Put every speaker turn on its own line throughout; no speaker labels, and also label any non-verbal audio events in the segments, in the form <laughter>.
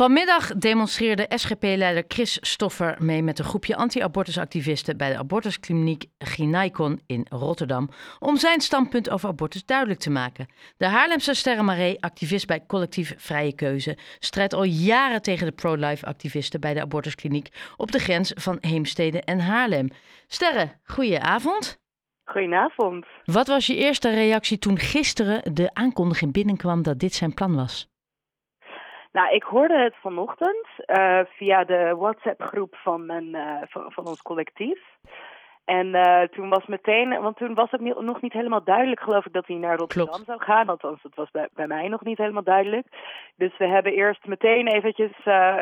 Vanmiddag demonstreerde SGP-leider Chris Stoffer mee met een groepje anti-abortusactivisten bij de abortuskliniek Ginaikon in Rotterdam om zijn standpunt over abortus duidelijk te maken. De Haarlemse Sterre Maree, activist bij collectief Vrije Keuze, strijdt al jaren tegen de pro-life activisten bij de abortuskliniek op de grens van Heemstede en Haarlem. Sterre, goedenavond.
Goedenavond.
Wat was je eerste reactie toen gisteren de aankondiging binnenkwam dat dit zijn plan was?
Nou, ik hoorde het vanochtend uh, via de WhatsApp-groep van, mijn, uh, van, van, ons collectief. En uh, toen was meteen, want toen was het nog niet helemaal duidelijk, geloof ik, dat hij naar Rotterdam
Klopt.
zou gaan. Althans, het was bij, bij, mij nog niet helemaal duidelijk. Dus we hebben eerst meteen eventjes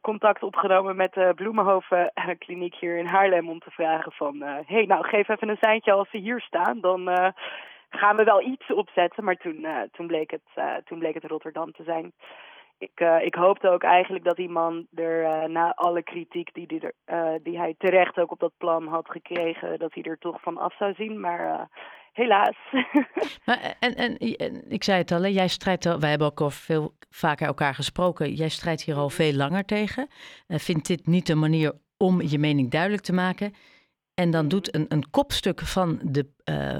contact opgenomen met de Bloemenhoven kliniek hier in Haarlem om te vragen van, hé, hey, nou geef even een seintje als ze hier staan, dan gaan we wel iets opzetten. Maar toen, toen, bleek, het, toen bleek het Rotterdam te zijn ik, uh, ik hoopte ook eigenlijk dat die man er uh, na alle kritiek die, die, er, uh, die hij terecht ook op dat plan had gekregen, dat hij er toch van af zou zien. Maar helaas. <laughs>
maar, en, en, en, ik zei het al, hè, jij strijdt al, wij hebben ook al veel vaker elkaar gesproken. Jij strijdt hier al veel langer tegen. vindt dit niet een manier om je mening duidelijk te maken? En dan doet een, een kopstuk van, de,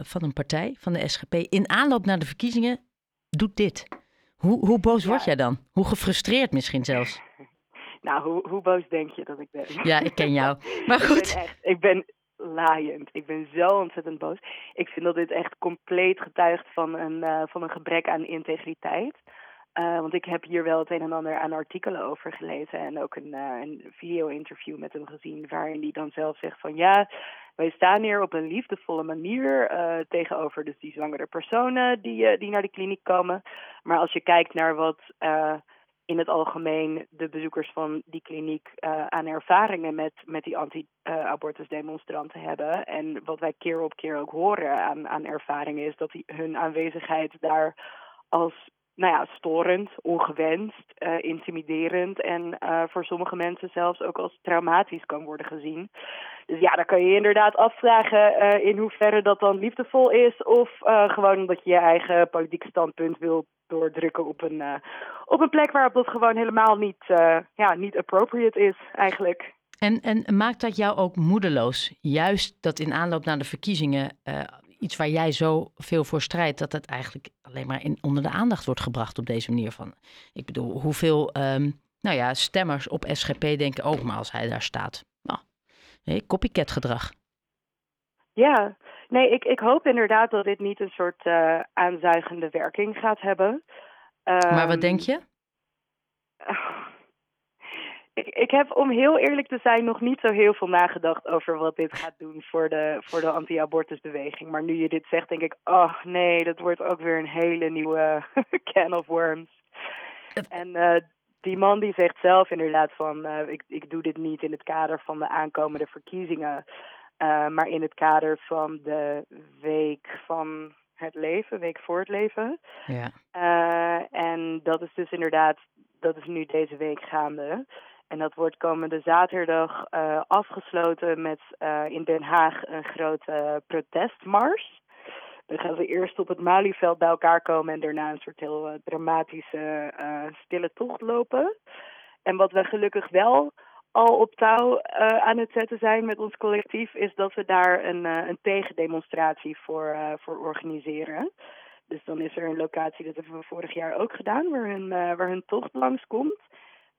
van een partij, van de SGP, in aanloop naar de verkiezingen, doet dit. Hoe, hoe boos word jij dan? Hoe gefrustreerd misschien zelfs? <laughs>
Nou, hoe, hoe boos denk je dat ik ben?
Ja, ik ken jou. <laughs> Maar goed.
Ik ben, echt, ik ben laaiend. Ik ben zo ontzettend boos. Ik vind dat dit echt compleet getuigt van een, uh, van een gebrek aan integriteit. Uh, want ik heb hier wel het een en ander aan artikelen over gelezen en ook een, uh, een video-interview met hem gezien waarin hij dan zelf zegt van ja, wij staan hier op een liefdevolle manier uh, tegenover dus die zwangere personen die, die naar de kliniek komen. Maar als je kijkt naar wat in het algemeen de bezoekers van die kliniek aan ervaringen met, met die anti-abortus demonstranten hebben en wat wij keer op keer ook horen aan, aan ervaringen is dat die, hun aanwezigheid daar als nou ja, storend, ongewenst, uh, intimiderend en uh, voor sommige mensen zelfs ook als traumatisch kan worden gezien. Dus ja, dan kan je je inderdaad afvragen uh, in hoeverre dat dan liefdevol is of gewoon omdat je je eigen politieke standpunt wil doordrukken op een, op een plek waarop dat gewoon helemaal niet, ja, niet appropriate is eigenlijk.
En, en maakt dat jou ook moedeloos? Juist dat in aanloop naar de verkiezingen iets waar jij zo veel voor strijdt, dat het eigenlijk alleen maar in, onder de aandacht wordt gebracht op deze manier van. Ik bedoel, hoeveel um, nou ja, stemmers op SGP denken ook maar als hij daar staat. Nou, hey, copycat gedrag.
Ja, nee, ik, ik hoop inderdaad dat dit niet een soort uh, aanzuigende werking gaat hebben.
Um, maar wat denk je? <laughs>
Ik, heb, om heel eerlijk te zijn, nog niet zo heel veel nagedacht over wat dit gaat doen voor de, voor de anti-abortusbeweging. Maar nu je dit zegt, denk ik, oh nee, dat wordt ook weer een hele nieuwe <laughs> can of worms. En uh, die man die zegt zelf inderdaad van, uh, ik, ik doe dit niet in het kader van de aankomende verkiezingen, uh, maar in het kader van de week van het leven, week voor het leven.
Ja.
en dat is dus inderdaad, dat is nu deze week gaande. En dat wordt komende zaterdag uh, afgesloten met uh, in Den Haag een grote protestmars. Dan gaan we eerst op het Malieveld bij elkaar komen en daarna een soort heel uh, dramatische stille tocht lopen. En wat we gelukkig wel al op touw aan het zetten zijn met ons collectief, is dat we daar een, een tegendemonstratie voor, voor organiseren. Dus dan is er een locatie, dat hebben we vorig jaar ook gedaan, waar hun, waar hun tocht langskomt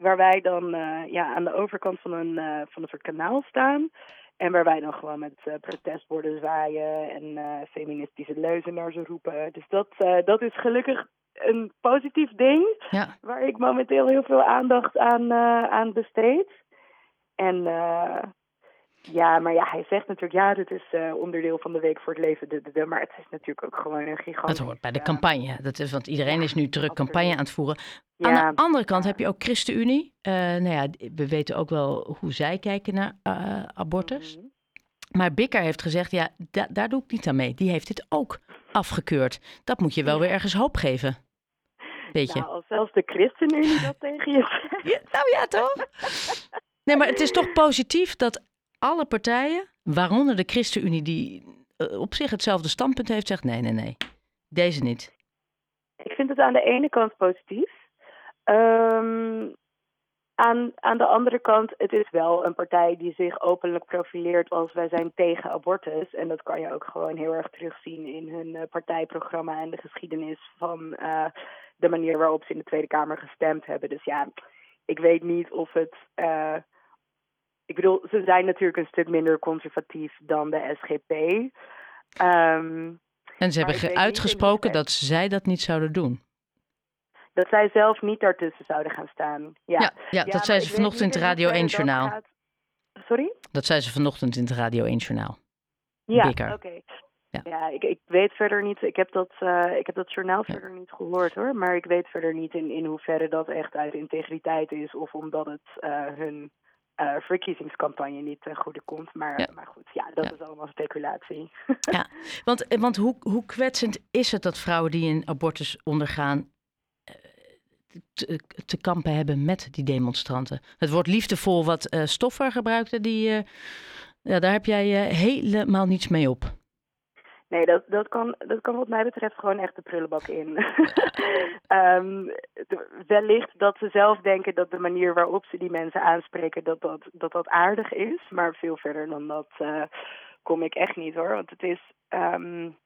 waar wij dan uh, ja, aan de overkant van een, uh, van een soort kanaal staan. En waar wij dan gewoon met uh, protestborden zwaaien en feministische leuzen naar ze roepen. Dus dat, dat is gelukkig een positief ding.
Ja.
Waar ik momenteel heel veel aandacht aan, aan besteed. En ja, maar ja, hij zegt natuurlijk, ja, dit is uh, onderdeel van de Week voor het Leven. De, de, de, maar het is natuurlijk ook gewoon een gigantisch...
Dat hoort bij de campagne. Dat is, want iedereen ja, is nu druk campagne aan het voeren. Ja, aan de andere kant heb je ook ChristenUnie. Uh, nou ja, we weten ook wel hoe zij kijken naar uh, abortus. Mm -hmm. Maar Bikker heeft gezegd, ja, da daar doe ik niet aan mee. Die heeft dit ook afgekeurd. Dat moet je wel weer ergens hoop geven. Weet je?
Nou, als zelfs de ChristenUnie dat tegen je <laughs> zegt.
Nou ja, toch? Nee, maar het is toch positief dat alle partijen, waaronder de ChristenUnie, die uh, op zich hetzelfde standpunt heeft, zegt nee, nee, nee, deze niet.
Ik vind het aan de ene kant positief. Um, aan, aan de andere kant, het is wel een partij die zich openlijk profileert als wij zijn tegen abortus. En dat kan je ook gewoon heel erg terugzien in hun uh, partijprogramma en de geschiedenis van uh, de manier waarop ze in de Tweede Kamer gestemd hebben. Dus ja, ik weet niet of het. Ik bedoel, ze zijn natuurlijk een stuk minder conservatief dan de SGP. Um,
en ze hebben uitgesproken dat zij dat niet zouden doen
dat zij zelf niet daartussen zouden gaan staan. Ja,
ja, ja dat zei ze vanochtend in het Radio 1 Journaal.
Sorry?
Dat zei ze vanochtend in het Radio 1 Journaal.
Ja, oké. Ja, ja ik, ik weet verder niet, ik heb dat, uh, ik heb dat journaal ja. verder niet gehoord hoor, maar ik weet verder niet in, in hoeverre dat echt uit integriteit is of omdat het uh, hun uh, verkiezingscampagne niet ten goede komt. Maar, ja. maar goed, ja, dat is allemaal speculatie.
ja, want, want hoe, hoe kwetsend is het dat vrouwen die een abortus ondergaan te, te, kampen hebben met die demonstranten. Het woord liefdevol wat uh, Stoffer gebruikte, die, uh, ja, daar heb jij helemaal niets mee op.
Nee, dat, dat, kan, dat kan wat mij betreft gewoon echt de prullenbak in. <laughs> um, wellicht dat ze zelf denken dat de manier waarop ze die mensen aanspreken, dat dat, dat, dat aardig is. Maar veel verder dan dat kom ik echt niet hoor. Want het is... Um,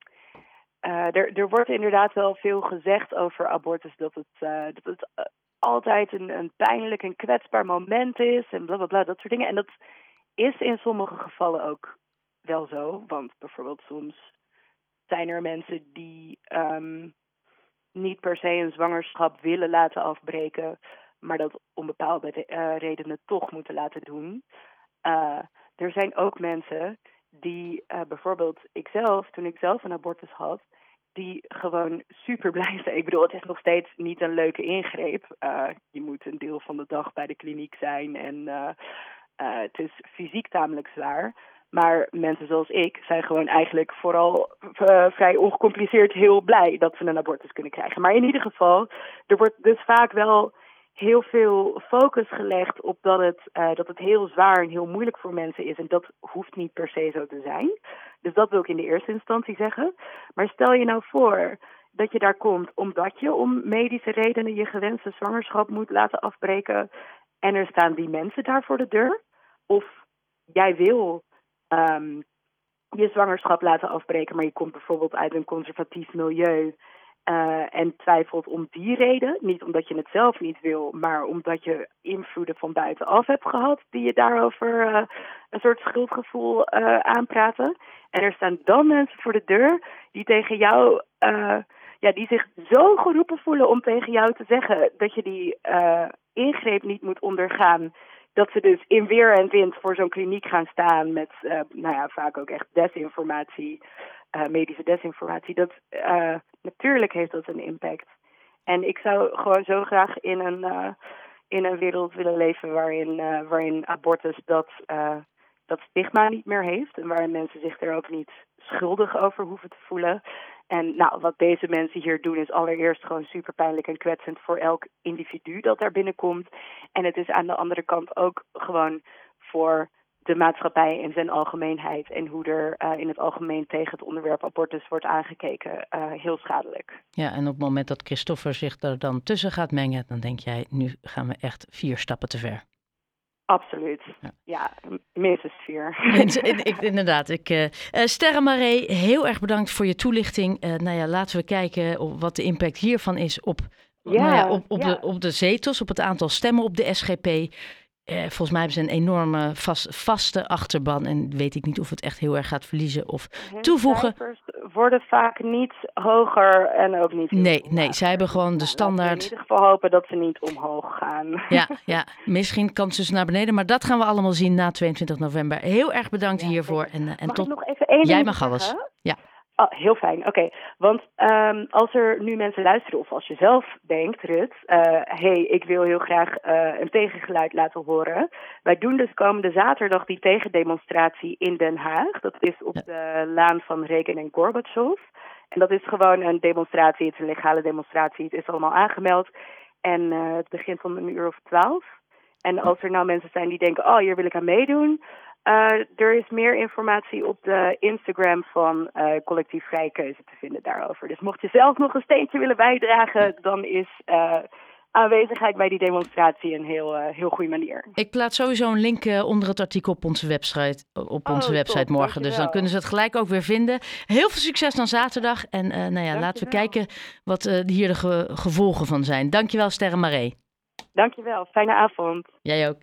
uh, er, er wordt inderdaad wel veel gezegd over abortus, dat het, uh, dat het altijd een, een pijnlijk en kwetsbaar moment is en bla bla bla, dat soort dingen. En dat is in sommige gevallen ook wel zo, want bijvoorbeeld soms zijn er mensen die um, niet per se een zwangerschap willen laten afbreken, maar dat om bepaalde redenen toch moeten laten doen. er zijn ook mensen die bijvoorbeeld ikzelf, toen ik zelf een abortus had, die gewoon super blij zijn. Ik bedoel, het is nog steeds niet een leuke ingreep. Je moet een deel van de dag bij de kliniek zijn en het is fysiek tamelijk zwaar. Maar mensen zoals ik zijn gewoon eigenlijk vooral vrij ongecompliceerd heel blij dat ze een abortus kunnen krijgen. Maar in ieder geval, er wordt dus vaak wel heel veel focus gelegd op dat het, uh, dat het heel zwaar en heel moeilijk voor mensen is. En dat hoeft niet per se zo te zijn. Dus dat wil ik in de eerste instantie zeggen. Maar stel je nou voor dat je daar komt omdat je om medische redenen je gewenste zwangerschap moet laten afbreken. En er staan die mensen daar voor de deur. Of jij wil um, je zwangerschap laten afbreken, maar je komt bijvoorbeeld uit een conservatief milieu. Uh, en twijfelt om die reden. Niet omdat je het zelf niet wil, maar omdat je invloeden van buitenaf hebt gehad die je daarover uh, een soort schuldgevoel uh, aanpraten. En er staan dan mensen voor de deur die tegen jou, ja, die zich zo geroepen voelen om tegen jou te zeggen dat je die ingreep niet moet ondergaan. Dat ze dus in weer en wind voor zo'n kliniek gaan staan met, nou ja, vaak ook echt desinformatie uh, medische desinformatie, dat uh, natuurlijk heeft dat een impact. En ik zou gewoon zo graag in een, in een wereld willen leven waarin, waarin abortus dat, dat stigma niet meer heeft. En waarin mensen zich er ook niet schuldig over hoeven te voelen. En nou, wat deze mensen hier doen is allereerst gewoon super pijnlijk en kwetsend voor elk individu dat daar binnenkomt. En het is aan de andere kant ook gewoon voor de maatschappij in zijn algemeenheid en hoe er uh, in het algemeen tegen het onderwerp abortus wordt aangekeken, uh, heel schadelijk.
Ja, en op het moment dat Christopher zich er dan tussen gaat mengen, dan denk jij, nu gaan we echt vier stappen te ver.
Absoluut. Ja, ja minstens vier. <laughs>
ik, inderdaad. Ik, uh, Sterre Maree, heel erg bedankt voor je toelichting. Uh, nou ja, laten we kijken op wat de impact hiervan is op, ja, nou ja, op, op, de, op de zetels, op het aantal stemmen op de SGP. Eh, volgens mij hebben ze een enorme vast, vaste achterban. En weet ik niet of het echt heel erg gaat verliezen of Hun toevoegen.
cijfers worden vaak niet hoger en ook niet.
Nee, nee, zij hebben gewoon de standaard.
in ieder geval hopen dat ze niet omhoog gaan.
Ja, <laughs> ja, misschien kan ze dus naar beneden. Maar dat gaan we allemaal zien na 22 november. Heel erg bedankt ja, hiervoor. En, en
mag
tot.
nog even één
Jij mag alles. Ja.
Oh, heel fijn, oké. Okay. Want um, als er nu mensen luisteren, of als je zelf denkt, Rut, hé, uh, hey, ik wil heel graag uh, een tegengeluid laten horen. Wij doen dus komende zaterdag die tegendemonstratie in Den Haag. Dat is op de laan van Regen en Gorbachev. En dat is gewoon een demonstratie, het is een legale demonstratie, het is allemaal aangemeld. En uh, het begint om een uur of twaalf. En als er nou mensen zijn die denken, oh, hier wil ik aan meedoen, uh, er is meer informatie op de Instagram van uh, Collectief Vrije Keuze te vinden daarover. Dus mocht je zelf nog een steentje willen bijdragen, dan is uh, aanwezigheid bij die demonstratie een heel, heel goede manier.
Ik plaats sowieso een link onder het artikel op onze website, op onze
oh,
website morgen. Dus dan kunnen ze het gelijk ook weer vinden. Heel veel succes dan zaterdag. En nou ja, laten we kijken wat hier de ge gevolgen van zijn. Dankjewel, Sterre Maree.
Dankjewel. Fijne avond.
Jij ook.